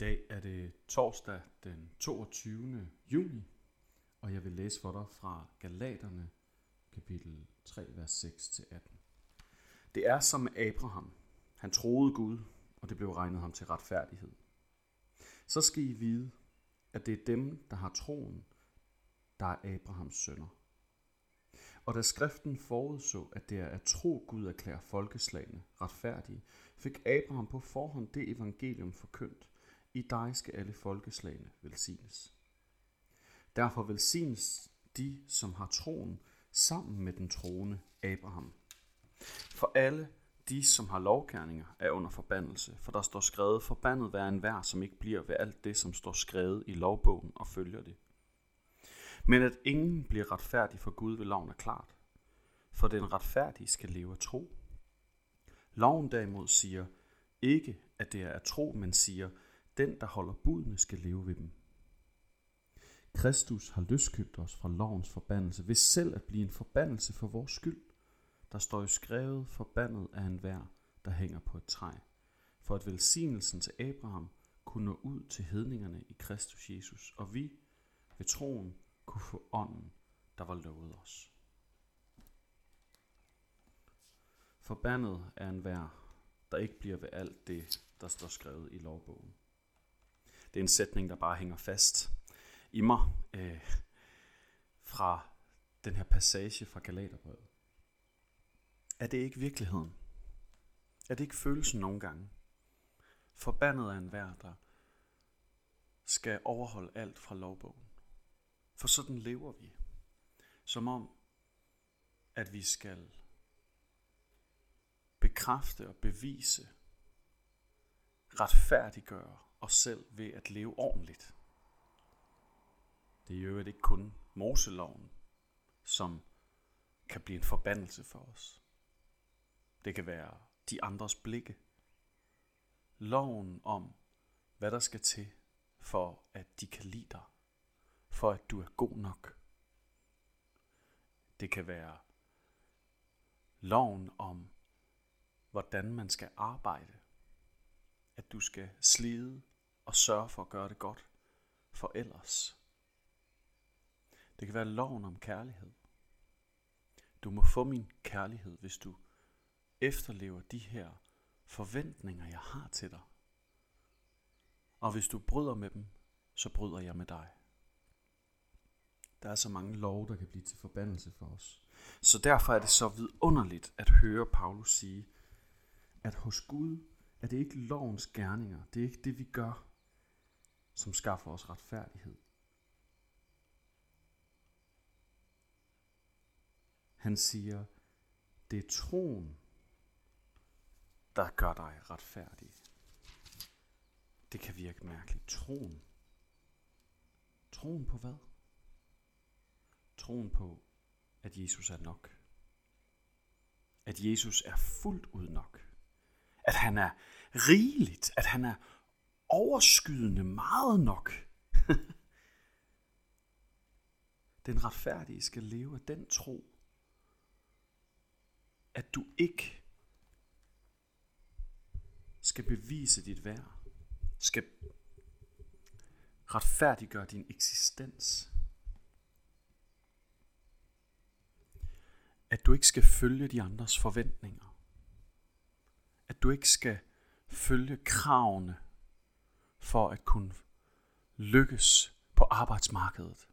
dag er det torsdag den 22. juni, og jeg vil læse for dig fra Galaterne, kapitel 3, vers 6-18. Det er som Abraham. Han troede Gud, og det blev regnet ham til retfærdighed. Så skal I vide, at det er dem, der har troen, der er Abrahams sønner. Og da skriften forudså, at det er at tro Gud erklærer folkeslagene retfærdige, fik Abraham på forhånd det evangelium forkyndt, i dig skal alle folkeslagene velsignes. Derfor velsignes de, som har troen, sammen med den troende Abraham. For alle de, som har lovgærninger, er under forbandelse, for der står skrevet, forbandet være en vær, som ikke bliver ved alt det, som står skrevet i lovbogen og følger det. Men at ingen bliver retfærdig for Gud ved loven er klart, for den retfærdige skal leve af tro. Loven derimod siger ikke, at det er af tro, men siger, den, der holder budene, skal leve ved dem. Kristus har løskøbt os fra lovens forbandelse, ved selv at blive en forbandelse for vores skyld. Der står jo skrevet, forbandet af en vær, der hænger på et træ, for at velsignelsen til Abraham kunne nå ud til hedningerne i Kristus Jesus, og vi ved troen kunne få ånden, der var lovet os. Forbandet er en vær, der ikke bliver ved alt det, der står skrevet i lovbogen. Det er en sætning, der bare hænger fast i mig øh, fra den her passage fra Galaterbrevet. Er det ikke virkeligheden? Er det ikke følelsen nogle gange? Forbandet er en vær, der skal overholde alt fra lovbogen. For sådan lever vi. Som om, at vi skal bekræfte og bevise, retfærdiggøre os selv ved at leve ordentligt. Det er jo ikke kun Moseloven, som kan blive en forbandelse for os. Det kan være de andres blikke. Loven om, hvad der skal til, for at de kan lide dig. For at du er god nok. Det kan være loven om, hvordan man skal arbejde. At du skal slide og sørge for at gøre det godt for ellers. Det kan være loven om kærlighed. Du må få min kærlighed, hvis du efterlever de her forventninger, jeg har til dig. Og hvis du bryder med dem, så bryder jeg med dig. Der er så mange lov, der kan blive til forbandelse for os. Så derfor er det så vidunderligt at høre Paulus sige, at hos Gud er det ikke lovens gerninger, det er ikke det, vi gør, som skaffer os retfærdighed. Han siger, det er troen, der gør dig retfærdig. Det kan virke mærkeligt. Troen. Troen på hvad? Troen på, at Jesus er nok. At Jesus er fuldt ud nok. At han er rigeligt. At han er overskydende meget nok. den retfærdige skal leve af den tro, at du ikke skal bevise dit værd, skal retfærdiggøre din eksistens. At du ikke skal følge de andres forventninger. At du ikke skal følge kravene for at kunne lykkes på arbejdsmarkedet.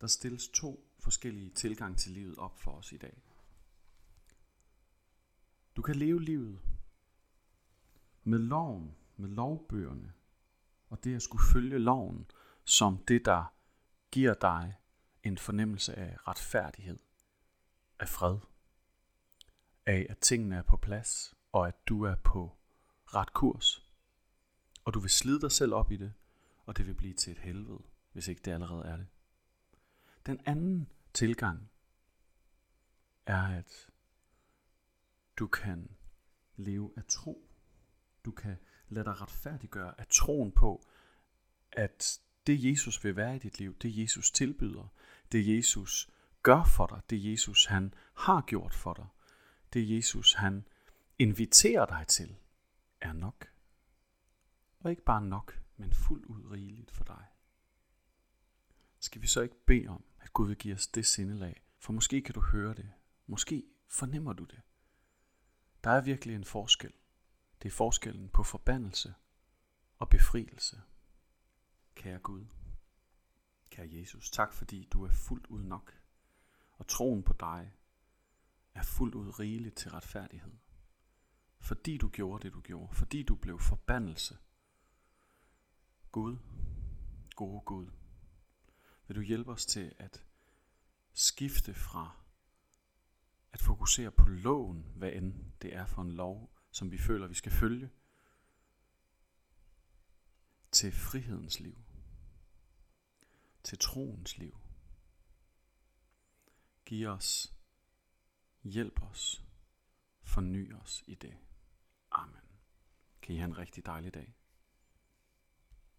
Der stilles to forskellige tilgang til livet op for os i dag. Du kan leve livet med loven, med lovbøgerne, og det at skulle følge loven som det, der giver dig en fornemmelse af retfærdighed, af fred, af at tingene er på plads, og at du er på ret kurs. Og du vil slide dig selv op i det, og det vil blive til et helvede, hvis ikke det allerede er det. Den anden tilgang er, at du kan leve af tro. Du kan lade dig retfærdiggøre af troen på, at det Jesus vil være i dit liv, det Jesus tilbyder, det Jesus gør for dig, det Jesus han har gjort for dig, det Jesus han inviterer dig til, er nok. Og ikke bare nok, men fuldt ud rigeligt for dig. Skal vi så ikke bede om, at Gud vil give os det sindelag? For måske kan du høre det. Måske fornemmer du det. Der er virkelig en forskel. Det er forskellen på forbandelse og befrielse. Kære Gud, kære Jesus, tak fordi du er fuldt ud nok, og troen på dig er fuldt ud rigeligt til retfærdighed. Fordi du gjorde det, du gjorde, fordi du blev forbandelse. Gud, gode Gud, vil du hjælpe os til at skifte fra at fokusere på loven, hvad end det er for en lov, som vi føler, vi skal følge, til frihedens liv, til troens liv. Giv os, hjælp os, forny os i det. Amen. Kan I have en rigtig dejlig dag.